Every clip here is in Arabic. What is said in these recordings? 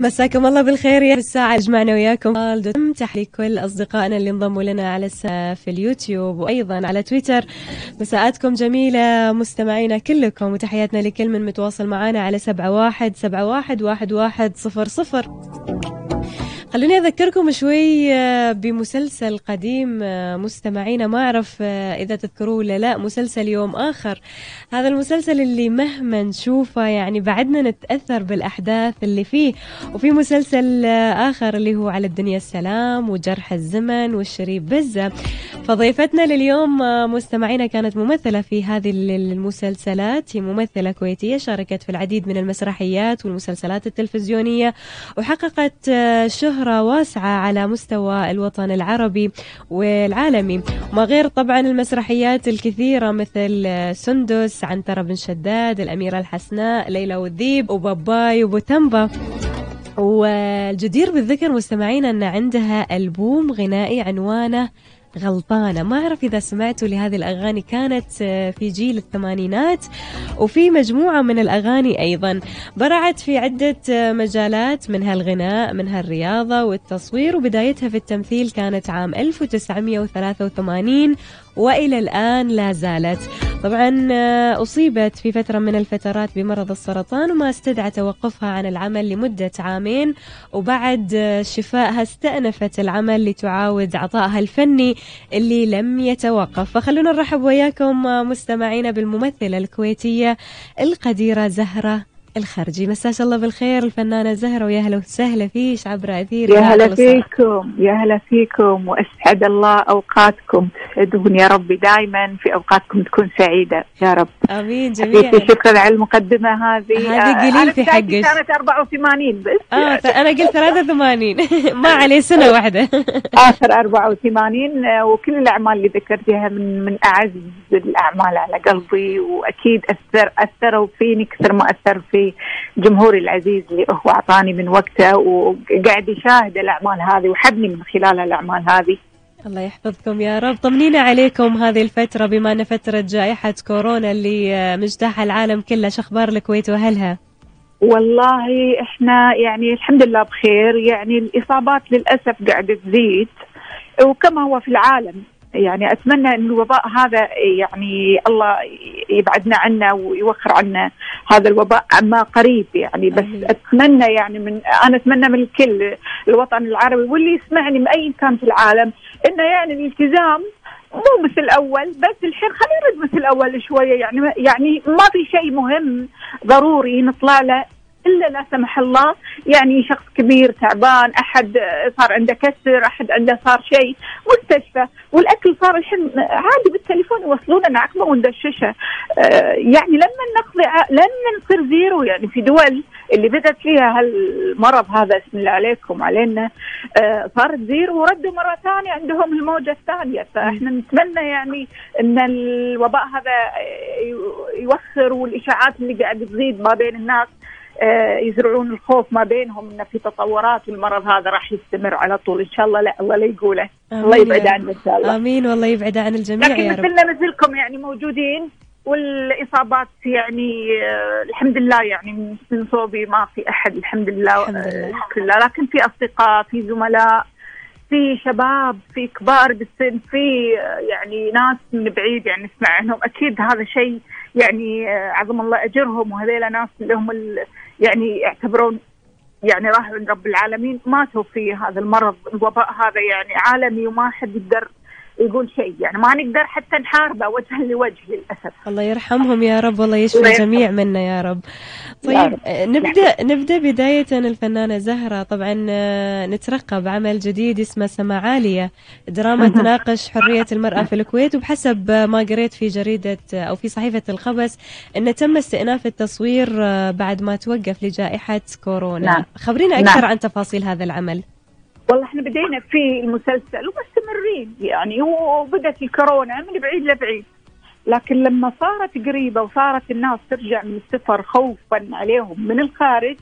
مساكم الله بالخير يا الساعة. جمعنا وياكم. تحية لكل أصدقائنا اللي انضموا لنا على في اليوتيوب وأيضا على تويتر. مساءاتكم جميلة مستمعينا كلكم وتحياتنا لكل من متواصل معنا على سبعة واحد سبعة واحد واحد واحد صفر صفر. خلوني أذكركم شوي آه، بمسلسل قديم آه، مستمعينا. ما أعرف آه، إذا تذكروه ولا لا مسلسل يوم آخر. هذا المسلسل اللي مهما نشوفه يعني بعدنا نتأثر بالأحداث اللي فيه. وفي مسلسل آخر اللي هو على الدنيا السلام وجرح الزمن والشريف بزة. فضيفتنا لليوم مستمعينا كانت ممثلة في هذه المسلسلات. هي ممثلة كويتية شاركت في العديد من المسرحيات والمسلسلات التلفزيونية وحققت شهرة شهرة واسعة على مستوى الوطن العربي والعالمي. وما غير طبعا المسرحيات الكثيرة مثل سندس عنترة بن شداد الأميرة الحسناء ليلى والذيب وباباي وبوتمبا. والجدير بالذكر مستمعينا أن عندها ألبوم غنائي عنوانه غلطانة. ما أعرف إذا سمعتوا لهذه الأغاني. كانت آه، في جيل الثمانينات وفي مجموعة من الأغاني أيضا. برعت في عدة آه، مجالات منها الغناء منها الرياضة والتصوير وبدايتها في التمثيل كانت عام 1983 وإلى الآن لا زالت. طبعا آه، أصيبت في فترة من الفترات بمرض السرطان وما استدعى توقفها عن العمل لمدة عامين. وبعد آه، شفائها استأنفت العمل لتعاود عطائها الفني اللي لم يتوقف. فخلونا نرحب وياكم آه، مستمعينا بالممثلة الكويتية القديرة زهرة الخرجي مساك الله بالخير الفنانة زهرة ويا هلا وسهلا فيش عبر أثير يا هلا فيكم يا هلا فيكم وأسعد الله أوقاتكم. تسعدون يا ربي دائما في أوقاتكم تكون سعيدة. يا رب. آمين جميعا شكرا على المقدمة هذه. هذه آه، قليل في حقك. كانت 84 بس. آه أنا قلت 83 ما عليه سنة واحدة. آخر 84 آه، وكل الأعمال اللي ذكرتها من من أعز الأعمال على قلبي وأكيد أثر أثروا فيني كثر ما أثر في جمهوري العزيز اللي هو أعطاني من وقته وقاعد يشاهد الأعمال هذه وحبني من خلال الأعمال هذه. الله يحفظكم يا رب. طمنينا عليكم هذه الفترة بما أن فترة جائحة كورونا اللي مجتاح العالم كله. شخبار الكويت وأهلها؟ والله إحنا يعني الحمد لله بخير. يعني الإصابات للأسف قاعدة تزيد. وكما هو في العالم يعني أتمنى إن الوباء هذا يعني الله يبعدنا عنه ويوخر عنا هذا الوباء عما قريب يعني. بس أتمنى يعني من أنا أتمنى من الكل الوطن العربي واللي يسمعني من أي مكان في العالم إنه يعني الالتزام مو مثل الأول بس الحين خلينا نرد مثل الأول شوية. يعني يعني ما في شيء مهم ضروري نطلع له إلا لا سمح الله. يعني شخص كبير تعبان أحد صار عنده كسر أحد عنده صار شيء مستشفى. والأكل صار الحين عادي بالتليفون يوصلون لنا عقبه وندششه آه يعني لما نقضي لما نصير zero. يعني في دول اللي بدأت فيها هالمرض هذا اسم الله عليكم علينا آه صارت zero وردوا مرة ثانية عندهم الموجة الثانية. فإحنا نتمنى يعني إن الوباء هذا يوخر والإشاعات اللي قاعد تزيد ما بين الناس. يزرعون الخوف ما بينهم انه في تطورات والمرض هذا راح يستمر على طول. إن شاء الله لا الله لا يقوله. الله يبعد عنه إن شاء الله. آمين والله يبعد عن الجميع لكن يا رب. مثلنا مثلكم يعني موجودين والإصابات يعني آه الحمد لله يعني من صوبي ما في أحد الحمد لله الحمد لله, الحمد لله. لكن في أصدقاء في زملاء في شباب في كبار بالسن في آه، يعني ناس من بعيد يعني نسمع عنهم. أكيد هذا شيء يعني آه، عظم الله أجرهم وهذيلا ناس لهم يعني يعتبرون يعني راح عند رب العالمين ماتوا في هذا المرض الوباء هذا يعني عالمي وما حد يقدر يقول شيء. يعني ما نقدر حتى نحاربه وجها لوجه للأسف. الله يرحمهم يا رب والله يشفي الجميع منا يا رب. طيب رب. نبدأ نبدأ بداية الفنانة زهرة. طبعا آه، نترقب عمل جديد اسمه سما عاليه دراما تناقش حرية المرأة في الكويت. وبحسب ما قريت في جريدة أو في صحيفة الخبس انه تم استئناف التصوير آه، بعد ما توقف لجائحة كورونا. نعم. خبرينا أكثر نعم. عن تفاصيل هذا العمل. والله إحنا بدينا في المسلسل ومستمرين يعني وبدت الكورونا من بعيد لبعيد. لكن لما صارت قريبة وصارت الناس ترجع من السفر خوفا عليهم من الخارج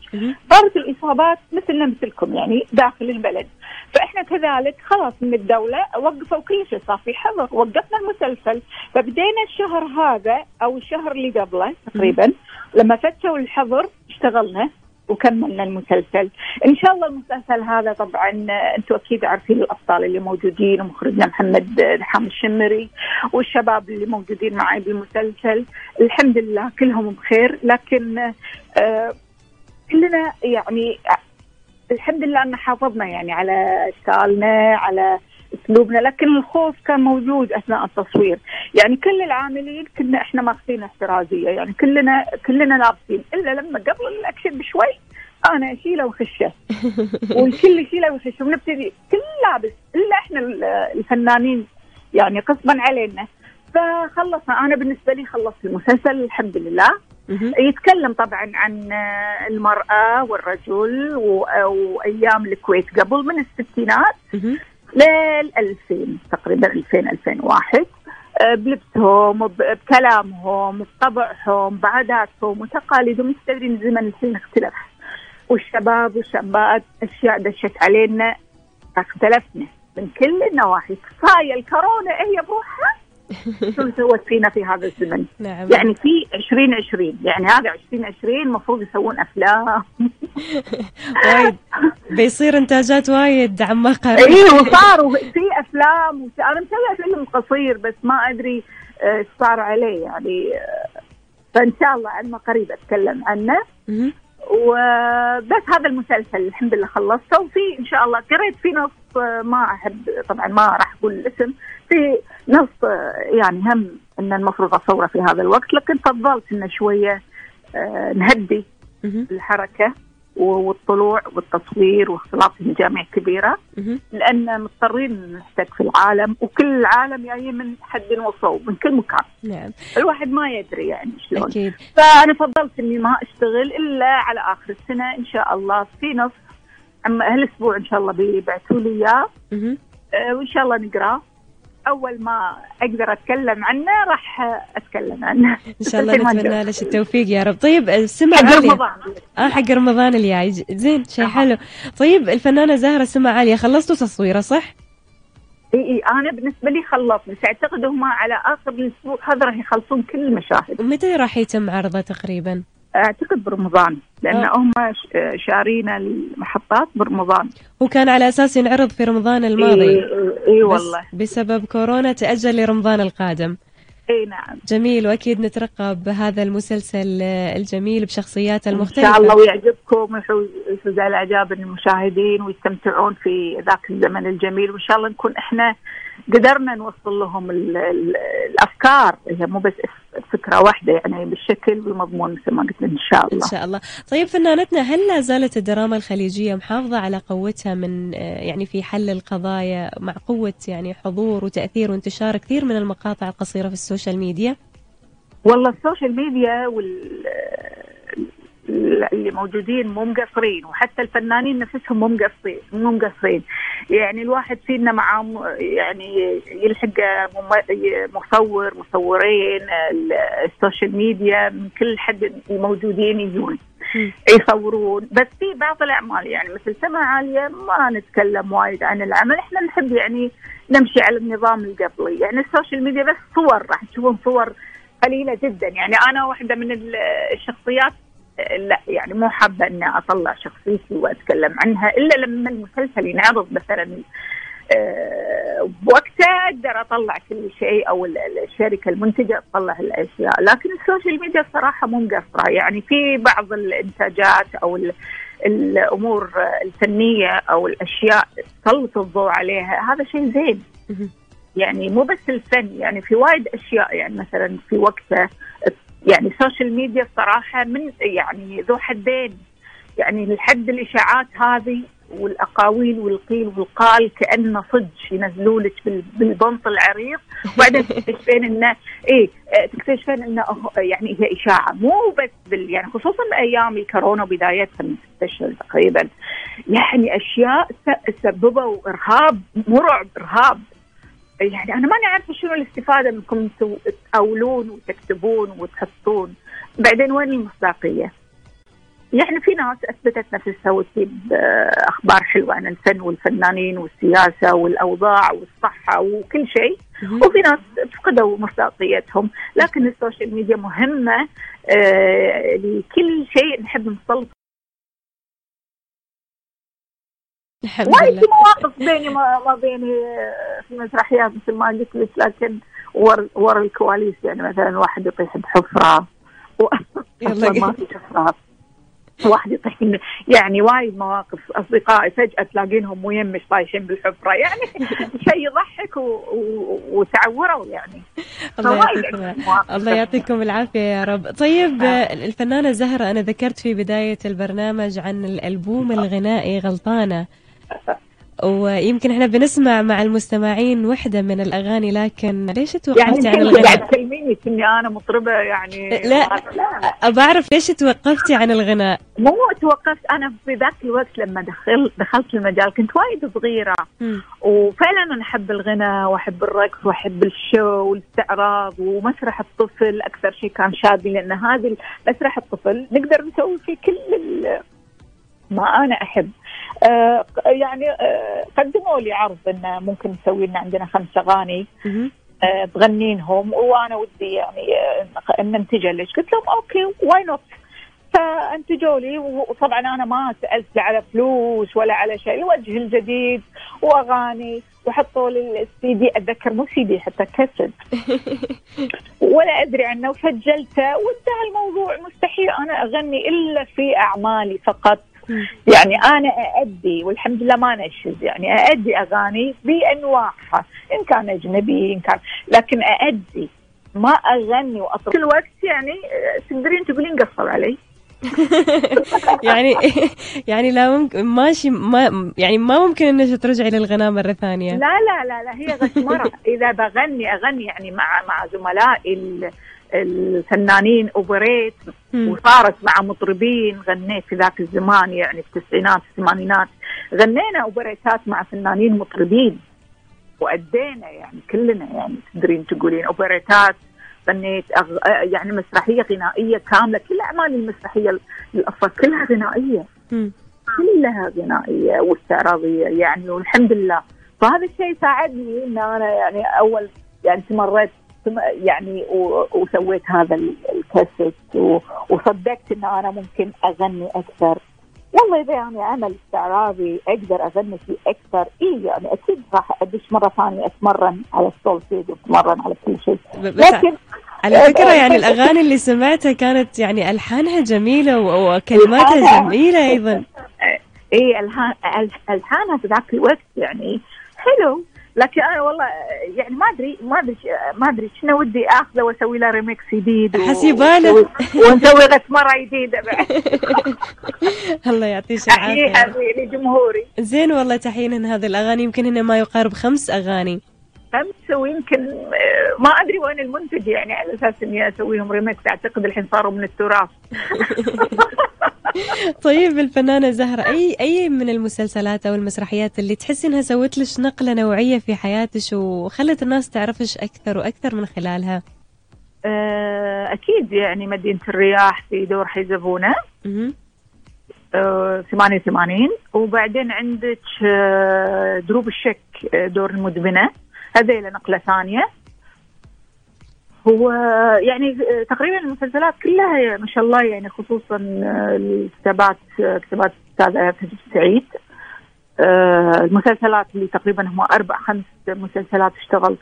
صارت الإصابات مثلنا مثلكم يعني داخل البلد. فإحنا كذلك خلاص من الدولة وقفوا كل شيء صار في حظر وقفنا المسلسل. فبدينا الشهر هذا أو الشهر اللي قبله تقريبا لما فتشوا الحظر اشتغلنا. وكملنا المسلسل. إن شاء الله المسلسل هذا طبعا أنتم أكيد عارفين الأبطال اللي موجودين ومخرجنا محمد دحام الشمري والشباب اللي موجودين معي بالمسلسل. الحمد لله كلهم بخير لكن آه كلنا يعني الحمد لله إن حافظنا يعني على اشكالنا على اسلوبنا لكن الخوف كان موجود أثناء التصوير. يعني كل العاملين كنا إحنا ماخذين احترازية يعني كلنا كلنا لابسين. إلا لما قبل الأكشن بشوي أنا اشيله وخشه والكل يشيله وخشه ونبتدي كل لابس إلا إحنا الفنانين يعني غصبا علينا. فخلصنا. أنا بالنسبة لي خلصت المسلسل الحمد لله. يتكلم طبعا عن المرأة والرجل وأيام الكويت قبل من الستينات. لل 2000 تقريبا 2000 2001 بلبسهم بكلامهم بطبعهم بعاداتهم وتقاليدهم. تدري الزمن الحين اختلف والشباب والشابات أشياء دشت علينا اختلفنا من كل النواحي. كفاية الكورونا هي بروحها شو سوت فينا في هذا الزمن؟ نعم. يعني في 2020 يعني هذا 2020 المفروض يسوون أفلام. وايد. بيصير إنتاجات وايد عما قريب اي وصاروا في أفلام. أنا مسوية فيلم قصير بس ما أدري إيش صار عليه يعني فإن شاء الله عما قريب أتكلم عنه. وبس هذا المسلسل الحمد لله خلصته وفي إن شاء الله قريت في نص ما أحب طبعا ما راح أقول الاسم في نص يعني هم إن المفروض اصوره في هذا الوقت لكن فضلت انه شوية نهدي الحركة والطلوع والتصوير واختلاط المجامع كبيره لأن مضطرين نحتك في العالم وكل العالم جايين من حد وصوب من كل مكان. نعم. الواحد ما يدري يعني شلون. أكيد. فأنا فضلت إني ما أشتغل إلا على آخر السنة إن شاء الله في نص هالأسبوع إن شاء الله بيبعثوا لي إياه. وإن شاء الله نقراه أول ما أقدر أتكلم عنه راح أتكلم عنه. إن شاء الله نتمنى لك التوفيق يا رب. طيب السمع عاليه رمضان. آه حق رمضان الجاي. زين شيء حلو. طيب الفنانة زهرة سمع عالية خلصتوا تصويره صح؟ إي إي أنا بالنسبة لي خلصت. بس أعتقد هم على آخر الأسبوع هذا راح يخلصون كل المشاهد. متى راح يتم عرضه تقريبا؟ أعتقد برمضان لأن أوه. هم شارين المحطات برمضان. وكان على أساس ينعرض في رمضان الماضي. إي إيه والله. بسبب كورونا تأجل لرمضان القادم. إي نعم. جميل وأكيد نترقب هذا المسلسل الجميل بشخصياته المختلفه إن شاء الله ويعجبكم ويفوز على إعجاب المشاهدين ويستمتعون في ذاك الزمن الجميل. وإن شاء الله نكون إحنا قدرنا نوصل لهم ال ال الأفكار. هي مو بس فكرة واحدة يعني بالشكل والمضمون مثل ما قلت إن شاء الله. إن شاء الله، طيب فنانتنا هل لا زالت الدراما الخليجية محافظة على قوتها من يعني في حل القضايا مع قوة يعني حضور وتأثير وانتشار كثير من المقاطع القصيرة في ال social media؟ والله ال social media وال اللي موجودين مو مقصرين وحتى الفنانين نفسهم مو مقصرين مو مقصرين. يعني الواحد فينا معاه يعني يلحق مصور مصورين ال social media من كل حد الموجودين يجون يصورون. بس في بعض الأعمال يعني مثل سما عالية ما نتكلم وايد عن العمل. إحنا نحب يعني نمشي على النظام القبلي. يعني ال social media بس صور راح تشوفون صور قليلة جدا. يعني أنا واحدة من الشخصيات لا يعني مو حابة إني أطلع شخصيتي وأتكلم عنها إلا لما المسلسل ينعرض مثلا أه بوقته أقدر أطلع كل شيء أو الشركة المنتجة تطلع الأشياء، لكن ال social media الصراحه مو مقصره يعني في بعض الإنتاجات أو الأمور الفنية أو الأشياء تسلط الضوء عليها. هذا شيء زين. يعني مو بس الفن يعني في وايد أشياء. يعني مثلا في وقته يعني ال social media الصراحة من يعني ذو حدين. يعني لحد الإشاعات هذه والأقاويل والقيل والقال كأنه صدق ينزلوا لك بالبنط العريض. وبعدين تكتشفين انه إيه تكتشفين انه يعني هي إشاعة. مو بس بال يعني خصوصا بايام الكورونا وبدايتها من ست اشهر تقريبا. يعني أشياء سببوا ارهاب مرعب إرهاب. يعني أنا ماني عارفة شنو الاستفادة انكم تأولون وتكتبون وتحطون. بعدين وين المصداقية؟ يعني في ناس أثبتت نفسها وتجيب أخبار حلوة عن الفن والفنانين والسياسة والأوضاع والصحة وكل شيء. وفي ناس فقدوا مصداقيتهم. لكن ال social media مهمة آه لكل شيء نحب نسلط الحمد وايد لله. في مواقف بيني ما, بيني آه، في مسرحيات مثل ما قلت لك لكن ور ورا الكواليس يعني مثلا واحد يطيح بحفرة. يلا ما في حفرات واحد يطيح يعني وايد مواقف. أصدقائي فجأة تلاقينهم ويمش طايحين بالحفرة. يعني شيء يضحك و... و... وتعوروا يعني. الله يعطيكم مواقف. الله يعطيكم العافية يا رب. طيب آه، الفنانة زهرة أنا ذكرت في بداية البرنامج عن الألبوم الغنائي غلطانة. ويمكن إحنا بنسمع مع المستمعين وحدة من الأغاني لكن ليش يعني توقفتي عن الحين الغناء؟ قاعد تكلميني كني أنا مطربة يعني لا. أبى أعرف ليش توقفتي عن الغناء؟ مو توقفت أنا في ذاك الوقت لما دخل دخلت المجال كنت وايد صغيرة مم. وفعلا أنا أحب الغنى وأحب الرقص وأحب الشو والاستعراض ومسرح الطفل أكثر شيء كان شادي لأن هذا مسرح الطفل نقدر نسوي فيه كل ما أنا أحب آه يعني آه قدموا لي عرض انه ممكن نسوي لنا عندنا خمس أغاني. آه، تغنينهم وأنا ودي يعني آه، ننتجها ليش؟ قلت لهم okay why not فأنتجوا لي وطبعا أنا ما سألت لا على فلوس ولا على شيء الوجه الجديد وأغاني وحطوا لي السي دي أتذكر مو سي دي حتى كاسيت ولا أدري عنه وسجلته وانتهى الموضوع مستحيل أنا أغني إلا في أعمالي فقط. يعني أنا أأدي والحمد لله ما نشز يعني أأدي أغاني بأنواعها إن كان أجنبي إن كان لكن أأدي ما أغني وأطرب. كل وقت يعني آه، تقدرين تقولين قصر علي. يعني يعني لا ممكن ماشي ما يعني ما ممكن إنك ترجعي للغناء مرة ثانية. لا لا لا لا هي غشمره إذا بغني أغني يعني مع مع زملائي ال- الفنانين أوبريت. وصارت مع مطربين غنيت في ذاك الزمان يعني في التسعينات الثمانينات. غنينا أوبريتات مع فنانين مطربين. وأدينا يعني كلنا يعني تدرين تقولين أوبريتات غنيت أغ... يعني مسرحية غنائية كاملة. كل اعمالي المسرحية الاصفر كلها غنائية. كلها غنائية واستعراضية يعني والحمد لله. فهذا الشيء ساعدني إن أنا يعني أول يعني استمريت ثم- يعني وسويت هذا ال- الكاسيت وصدقت إن أنا ممكن أغني أكثر. والله إذا يعني عمل استعراضي أقدر أغني فيه أكثر. إي يعني أكيد راح ادش مرة ثانية أتمرن على السولفيج وأتمرن على كل شيء. لكن على فكرة يعني الأغاني اللي سمعتها كانت يعني ألحانها جميلة وكلماتها جميلة أيضا. اي الحان ال- ألحانها في ذاك الوقت يعني حلو. لكن أنا والله يعني ما أدري ما أدري ما أدري شنو ودي أخذه وأسوي له ريميكس جديد و- حسيباله. ونسوي- غسمره جديده بعد الله يعطيك احييها العافية. لجمهوري. زين والله تحيين هذه الأغاني يمكن هنا ما يقارب خمس أغاني. خمسه ويمكن آه، ما أدري وين المنتج يعني على أساس إني أسويهم ريميكس أعتقد الحين صاروا من التراث. طيب الفنانة زهرة أي أي من المسلسلات أو المسرحيات اللي تحسي إنها سوت لك نقلة نوعية في حياتك وخلت الناس تعرفش أكثر وأكثر من خلالها؟ آه، أكيد يعني مدينة الرياح في دور حيزبونه مهم. آه، 88 وبعدين عندك آه، دروب الشك دور المدمنة. هذيلا نقلة ثانية. هو يعني تقريبا المسلسلات كلها ما شاء الله يعني خصوصا آه، الكتابات آه، كتابات الاستاذ حجب سعيد. آه، المسلسلات اللي تقريبا هم أربع خمس مسلسلات اشتغلت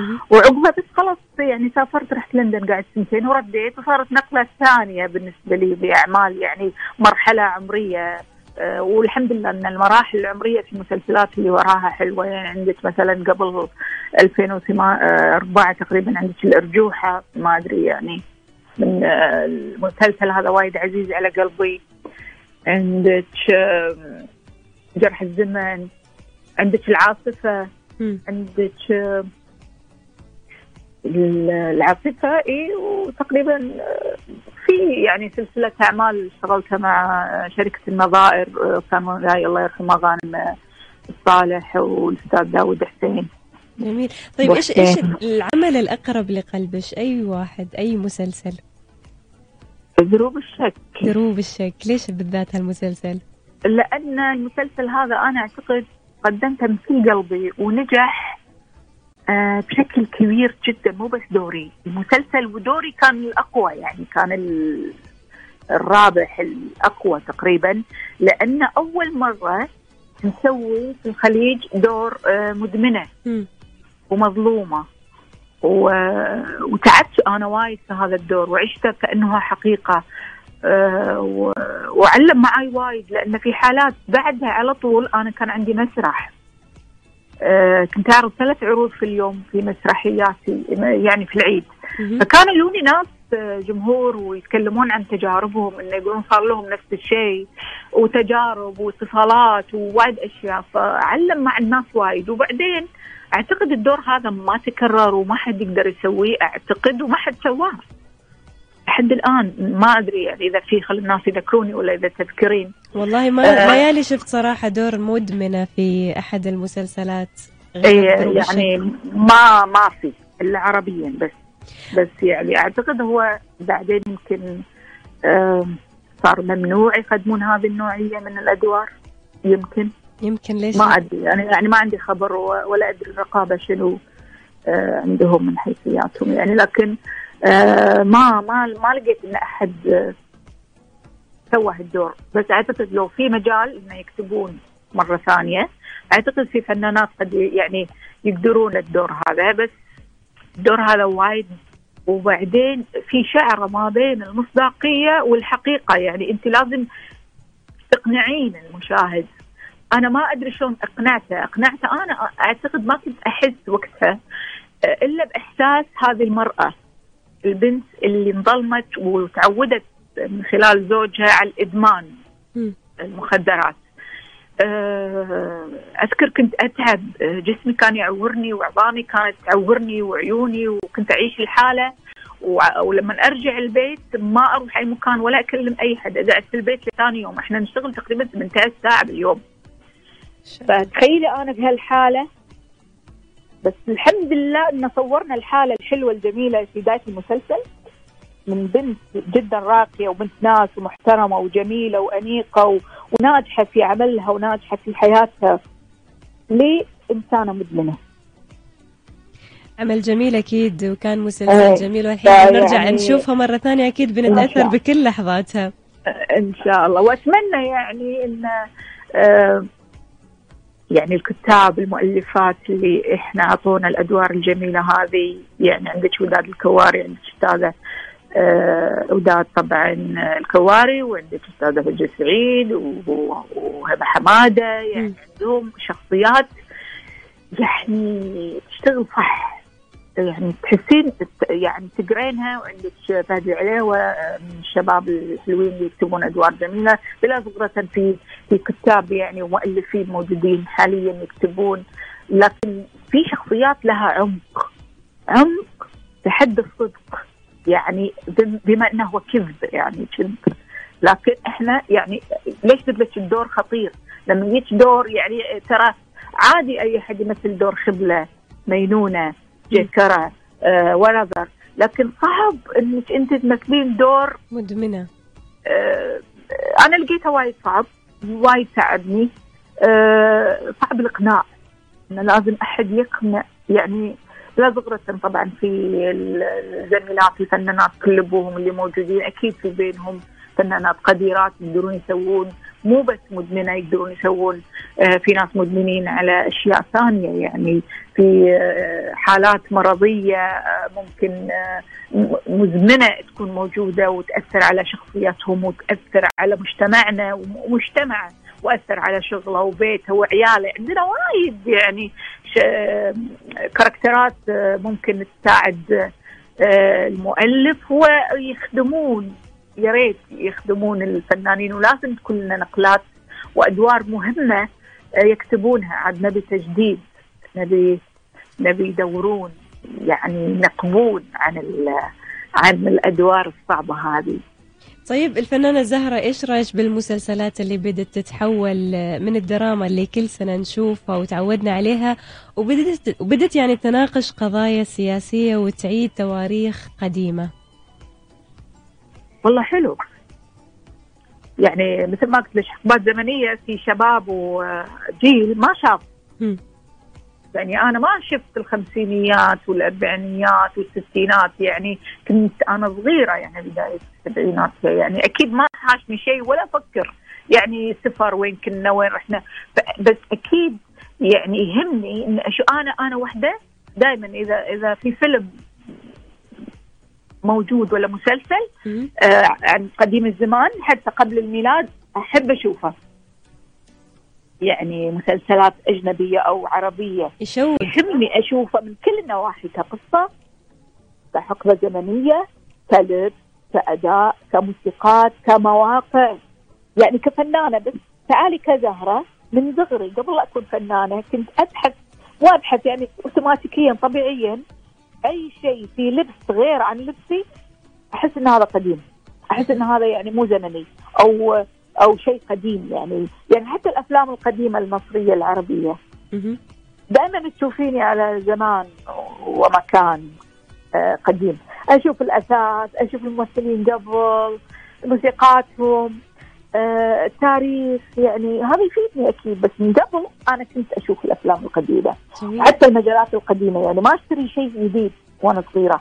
مهم. وعقبها بس خلاص يعني سافرت رحت لندن قعدت سنتين ورديت وصارت نقلة ثانية بالنسبة لي باعمال يعني مرحلة عمرية. والحمد لله إن المراحل العمرية في المسلسلات اللي وراها حلوة. يعني عندك مثلا قبل 2004 تقريبا عندك الأرجوحة. ما أدري يعني من آه، المسلسل هذا وايد عزيز على قلبي. عندك آه، جرح الزمن. عندك العاصفة. عندك العاصفة اي وتقريبا آه، في يعني سلسلة أعمال اشتغلتها مع شركة النظائر آه، كان الله يرحمه غانم آه، الصالح والأستاذ داود حسين. جميل. طيب إيش وحسين. العمل الأقرب لقلبك أي واحد أي مسلسل؟ دروب الشك. دروب الشك. ليش بالذات هالمسلسل؟ لأن المسلسل هذا أنا أعتقد قدمته من كل قلبي ونجح بشكل كبير جدا مو بس دوري. المسلسل ودوري كان الأقوى يعني كان ال- الرابح الأقوى تقريبا. لأن أول مرة نسوي في الخليج دور آه، مدمنة. ومظلومة. و... وتعبت أنا وايد في هذا الدور وعشته كانه حقيقة. و... وعلم معي وايد لأن في حالات بعدها على طول أنا كان عندي مسرح. كنت أعرض ثلاث عروض في اليوم في مسرحياتي يعني في العيد. مهم. فكان يجوني ناس آه، جمهور ويتكلمون عن تجاربهم إنه يقولون صار لهم نفس الشيء وتجارب واتصالات ووايد أشياء. فعلم مع الناس وايد. وبعدين أعتقد الدور هذا ما تكرر وما حد يقدر يسويه أعتقد وما حد سواه. لحد الآن ما أدري يعني إذا في خل الناس يذكروني ولا إذا تذكرين والله ما آه. ليالي شفت صراحة دور مدمنة في أحد المسلسلات غير إيه يعني. ما ما في إلا عربيا بس بس يعني أعتقد هو بعدين يمكن آم، صار ممنوع يقدمون هذه النوعية من الأدوار يمكن يمكن ليش ما أدري يعني يعني ما عندي خبر ولا أدري الرقابة شنو آه، عندهم من حيثياتهم يعني لكن آه، ما ما ما لقيت إن أحد آه، سوى هالدور. بس أعتقد لو في مجال إنه يكتبون مرة ثانية أعتقد في فنانات قد يعني يقدرون الدور هذا. بس الدور هذا وايد وبعدين في شعره ما بين المصداقية والحقيقة. يعني أنت لازم تقنعين المشاهد. أنا ما أدري شلون أقنعته. أقنعته أنا أعتقد ما كنت أحس وقتها آه، إلا بإحساس هذه المرأة. البنت اللي انظلمت وتعودت من خلال زوجها على الإدمان. المخدرات. آه، أذكر كنت أتعب. آه، جسمي كان يعورني وعظامي كانت تعورني وعيوني وكنت أعيش الحالة. ولما أرجع البيت ما أروح أي مكان ولا أكلم أي حد. اقعد في البيت لثاني يوم. إحنا نشتغل تقريبا 18 ساعه باليوم فتخيلي أنا بهالحالة بس الحمد لله إن صورنا الحالة الحلوة الجميلة في بداية المسلسل. من بنت جدا راقية وبنت ناس ومحترمة وجميلة وأنيقة و... وناجحة في عملها وناجحة في حياتها. لانسانه مدمنة؟ عمل جميل أكيد وكان إيه. مسلسل جميل. والحين فيعني- نرجع نشوفها مرة ثانية أكيد إن بنتأثر شاء. بكل لحظاتها. إن شاء الله. وأتمنى يعني إن آه، يعني الكتاب المؤلفات اللي إحنا أعطونا الأدوار الجميلة هذه يعني عندك وداد الكواري عندك أستاذة آه، وداد طبعا الكواري وعندك أستاذة فجر سعيد وهبة حمادة يعني. عندهم شخصيات يعني تشتغل صح يعني تحسين يعني تقرينها وعندك فهد العليوة من الشباب الحلوين اللي يكتبون أدوار جميلة. بلا صغرة في في كتاب يعني ومؤلفين موجودين حاليا يكتبون. لكن في شخصيات لها عمق عمق بحد الصدق. يعني بم- بما إنه هو كذب يعني كذب. لكن إحنا يعني ليش لك الدور خطير؟ لما يجيك دور يعني ترى عادي أي أحد يمثل دور خبلة مينونة. جكره آه ورذر لكن صعب إنك أنت تمثلين دور مدمنة. آه أنا لقيته وايد صعب وايد تعبني آه صعب الإقناع. انه لازم أحد يقنع يعني لا زغرة طبعا في الزميلات الفنانات كل ابوهم اللي موجودين أكيد في بينهم فنانات قديرات يقدرون يسوون مو بس مدمنة يقدرون يسوون آه، في ناس مدمنين على أشياء ثانية يعني في آه، حالات مرضية آه، ممكن مزمنة تكون موجودة وتأثر على شخصيتهم وتأثر على مجتمعنا ومجتمعه وأثر على شغله وبيته وعياله. عندنا وايد يعني كاركترات ممكن تساعد المؤلف ويخدمون. يا ريت يخدمون الفنانين ولازم تكون لنا نقلات وأدوار مهمة آه، يكتبونها. عاد نبي تجديد نبي نبي يدورون يعني ينقبون عن عن الأدوار الصعبة هذه. طيب الفنانة زهرة إيش رأيك بالمسلسلات اللي بدت تتحول من الدراما اللي كل سنة نشوفها وتعودنا عليها وبدت وبدت يعني تناقش قضايا سياسية وتعيد تواريخ قديمة؟ والله حلو. يعني مثل ما قلت لك حقبات زمنية في شباب وجيل ما شاف. يعني أنا ما شفت الخمسينيات والأربعينيات والستينات يعني كنت أنا صغيرة يعني بداية السبعينات. يعني أكيد ما حاشني شيء ولا أفكر. يعني سفر وين كنا وين رحنا. بس أكيد يعني يهمني إن شو أنا أنا وحدة دائما إذا إذا في فيلم موجود ولا مسلسل. آه عن قديم الزمان حتى قبل الميلاد أحب أشوفه. يعني مسلسلات أجنبية أو عربية. يشوق يهمني أشوفه من كل النواحي كقصة كحقبة زمنية كلبس كأداء كموسيقات كمواقع. يعني كفنانة بس تعالي كزهرة من صغري قبل لا أكون فنانة كنت أبحث وأبحث يعني اوتوماتيكيا طبيعيا. أي شيء في لبس غير عن لبسي أحس إن هذا قديم. أحس إن هذا يعني مو زمني أو أو شيء قديم يعني. يعني حتى الأفلام القديمة المصرية العربية. دائما تشوفيني على زمان ومكان آه، قديم. أشوف الاثاث أشوف الممثلين قبل موسيقاتهم. آه، التاريخ يعني هذا يفيدني أكيد بس من قبل أنا كنت أشوف الأفلام القديمة. حتى المجلات القديمة يعني ما أشتري شيء جديد وأنا صغيرة.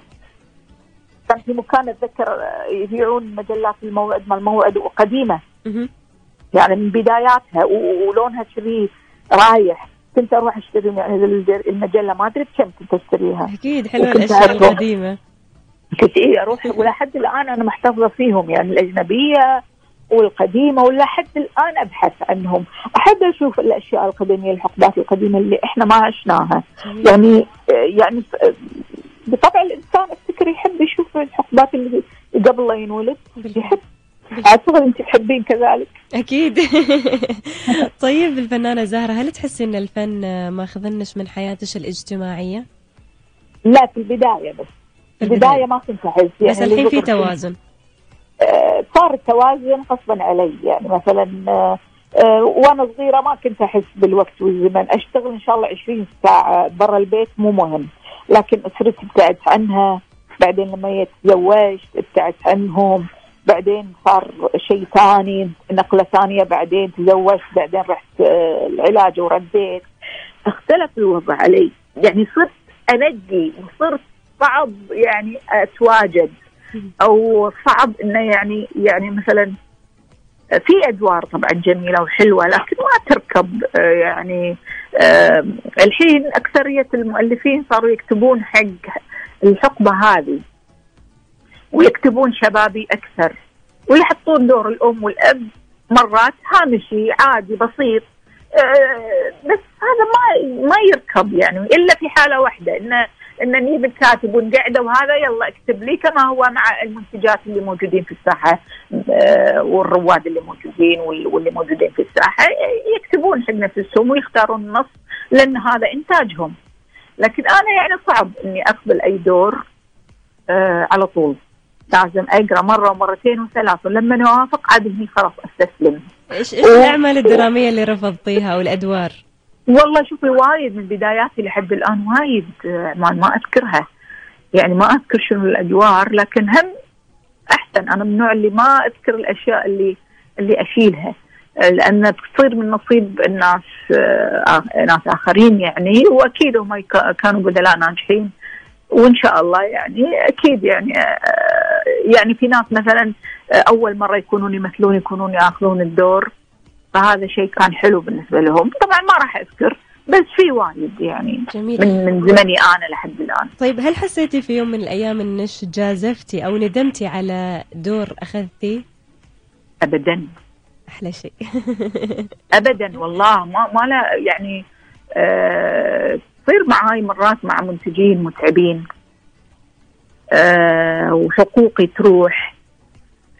كان في مكان أتذكر آه، يبيعون مجلات الموعد ما الموعد وقديمة. يعني من بداياتها ولونها كذي رايح. كنت أروح أشتري يعني المجلة ما أدري بكم كنت أشتريها. أكيد حلوة الأشياء. القديمة. كنت إيه أروح ولحد الآن أنا محتفظة فيهم يعني الأجنبية والقديمة ولا حد الآن أبحث عنهم. أحب أشوف الأشياء القديمة الحقبات القديمة اللي إحنا ما عشناها. يعني يعني بطبع الإنسان افتكر يحب يشوف الحقبات اللي قبل لا ينولد. يحب. اعتقد أنت تحبين كذلك. أكيد. طيب الفنانة زهرة هل تحسي إن الفن ماخذنش من حياتك الاجتماعية؟ لا في البداية بس. في البداية. ما كنت أحس. يعني بس الحين في توازن. صار التوازن غصبا علي. يعني مثلا آه، آه، وأنا صغيرة ما كنت أحس بالوقت والزمن. أشتغل إن شاء الله 20 ساعة برا البيت مو مهم. لكن أسرتي ابتعدت عنها. بعدين لما تزوجت ابتعدت عنهم. بعدين صار شيء ثاني نقلة ثانية. بعدين تزوجت بعدين رحت آه، العلاج ورديت اختلف الوضع علي. يعني صرت انقي وصرت صعب يعني أتواجد. أو صعب إنه يعني يعني مثلا في أدوار طبعا جميلة وحلوة لكن ما تركب آه، يعني آه، الحين أكثرية المؤلفين صاروا يكتبون حق الحقبة هذه ويكتبون شبابي أكثر ويحطون دور الأم والأب مرات هامشي عادي بسيط آه، بس هذا ما ما يركب يعني إلا في حالة واحدة إنه ان نجيب الكاتب ونقعده وهذا يلا اكتب لي كما هو مع المنتجات اللي موجودين في الساحة آه، والرواد اللي موجودين وال- واللي موجودين في الساحة يكتبون حق نفسهم ويختارون النص لأن هذا إنتاجهم. لكن أنا يعني صعب إني أقبل أي دور آه، على طول. لازم أقرأ مرة ومرتين وثلاث ولما أوافق عاد هني خلاص أستسلم. إيش إيش الأعمال الدرامية اللي رفضتيها أو الادوار والله شوفي وايد من بداياتي لحد الآن وايد آه، ما ما أذكرها. يعني ما أذكر شنو الأدوار لكن هم أحسن. أنا من النوع اللي ما أذكر الأشياء اللي اللي أشيلها. آه، لأن بتصير من نصيب الناس آه، آه، ناس آخرين يعني وأكيد هم كانوا بدلاء ناجحين. وإن شاء الله يعني أكيد يعني آه، يعني في ناس مثلا آه، أول مرة يكونون يمثلون يكونون يأخذون الدور. فهذا شيء كان حلو بالنسبة لهم. طبعا ما راح أذكر بس في وايد يعني جميل. من من زمني أنا لحد الآن. طيب هل حسيتي في يوم من الأيام انك جازفتي أو ندمتي على دور اخذتيه ابدا. أحلى شيء. ابدا والله. ما ما لا يعني آه، تصير معاي مرات مع منتجين متعبين آه، وحقوقي تروح.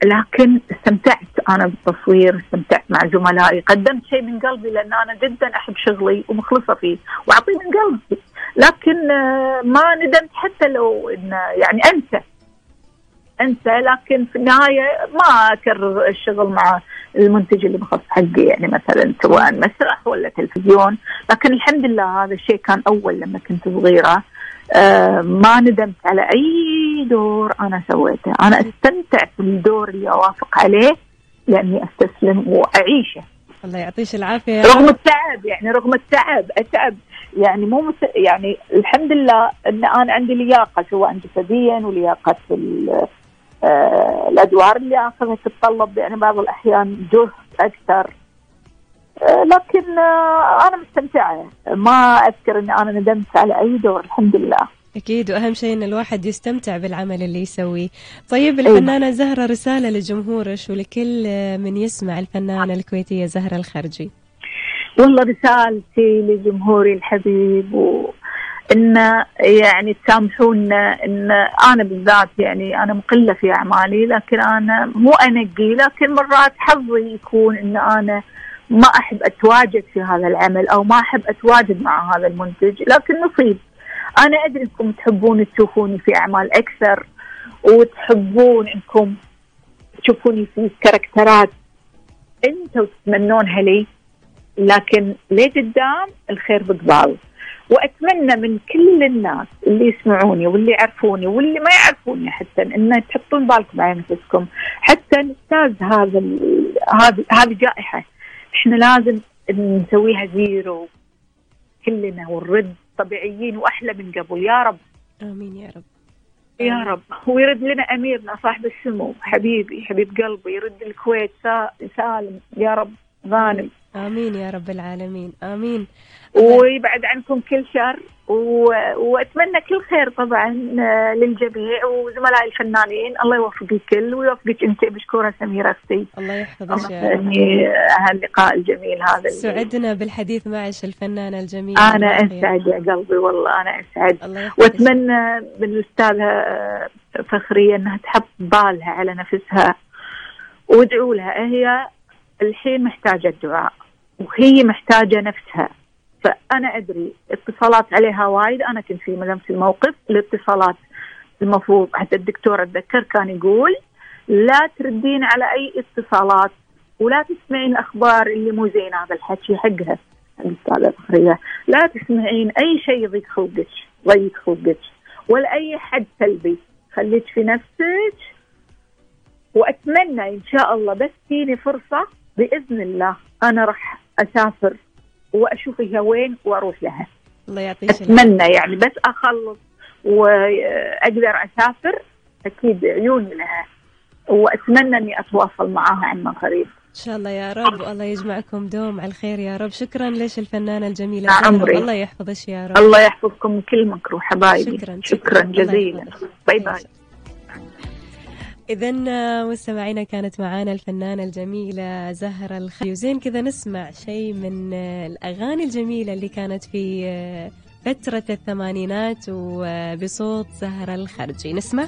لكن استمتعت أنا بالتصوير استمتعت مع زملائي قدمت شيء من قلبي لأن أنا جدا أحب شغلي ومخلصة فيه وأعطيه من قلبي. لكن آه، ما ندمت حتى لو إن يعني أنسى. أنسى لكن في النهاية ما أكرر الشغل مع المنتج اللي بخص حقي يعني مثلا سواء مسرح ولا تلفزيون. لكن الحمد لله هذا الشيء كان أول لما كنت صغيرة. ما ندمت على أي دور أنا سويته. أنا أستمتع في الدور اللي أوافق عليه لأني أستسلم وأعيشه. الله يعطيش العافية. رغم التعب يعني رغم التعب اتعب يعني مو مس... يعني الحمد لله إن أنا عندي لياقة سواء جسديا ولياقة في ال- آه، الأدوار اللي أخذها تتطلب. يعني بعض الأحيان جهد أكثر. آه، لكن آه، أنا مستمتعة. ما أذكر إني أنا ندمت على أي دور الحمد لله. أكيد وأهم شيء إن الواحد يستمتع بالعمل اللي يسويه. طيب الفنانة زهرة رسالة لجمهورك ولكل من يسمع الفنانة الكويتية زهرة الخرجي؟ والله رسالتي لجمهوري الحبيب و ان يعني تسامحونا إن أنا بالذات يعني أنا مقلة في أعمالي لكن أنا مو أنقي لكن مرات حظي يكون إن أنا ما أحب أتواجد في هذا العمل أو ما أحب أتواجد مع هذا المنتج لكن نصيب. أنا أدري أنكم تحبون تشوفوني في أعمال أكثر وتحبون أنكم تشوفوني في كاركترات أنتم تتمنونها لي لكن لقدام الخير بقبال. وأتمنى من كل الناس اللي يسمعوني واللي يعرفوني واللي ما يعرفوني حتى إن تحطون بالكم على نفسكم حتى نجتاز هذا هذه هذه جائحة إحنا لازم نسويها zero. كلنا ونرد طبيعيين وأحلى من قبل. يا رب. آمين يا رب. يا رب. ويرد لنا أميرنا صاحب السمو حبيبي حبيب قلبي يرد الكويت سالم. يا رب. غانم. آمين يا رب العالمين آمين. ويبعد عنكم كل شر و... وأتمنى كل خير طبعا آه، للجميع وزملائي الفنانين. الله يوفق الكل ويوفقك أنت مشكوره سميرة أختي. الله يحفظك يا هاللقاء الجميل هذا سعدنا بالحديث معك الفنانة الجميلة. أنا أسعد يا قلبي والله أنا أسعد. وأتمنى من الأستاذة آه، فخرية إنها تحط بالها على نفسها وادعوا لها. هي الحين محتاجة الدعاء. وهي محتاجة نفسها. فأنا أدري اتصالات عليها وايد. أنا كنت في نفس الموقف. الاتصالات المفروض حتى الدكتور أتذكر كان يقول لا تردين على أي اتصالات ولا تسمعين الاخبار اللي مو زين هذا الحكي حقها لا تسمعين أي شيء يضيق خلقك ضيق خلقك ولا أي حد سلبي. خليك في نفسك. وأتمنى إن شاء الله بس تجيني فرصة بإذن الله. أنا راح أسافر وأشوف هي وين وأروح لها. الله يعطيك أتمنى يعني بس أخلص وأقدر أسافر أكيد عيوني لها. وأتمنى إني أتواصل معاها عما قريب. إن شاء الله يا رب الله يجمعكم دوم على الخير يا رب. شكرا ليش الفنانة الجميلة عمري الله يحفظك يا رب. الله يحفظكم كل مكروه حبايبي. شكرا شكرا, شكرا جزيلا. باي باي. إذا مستمعينا كانت معانا الفنانة الجميلة زهرة الخلي وزين كذا نسمع شيء من الأغاني الجميلة اللي كانت في فترة الثمانينات وبصوت زهرة الخرجي نسمع؟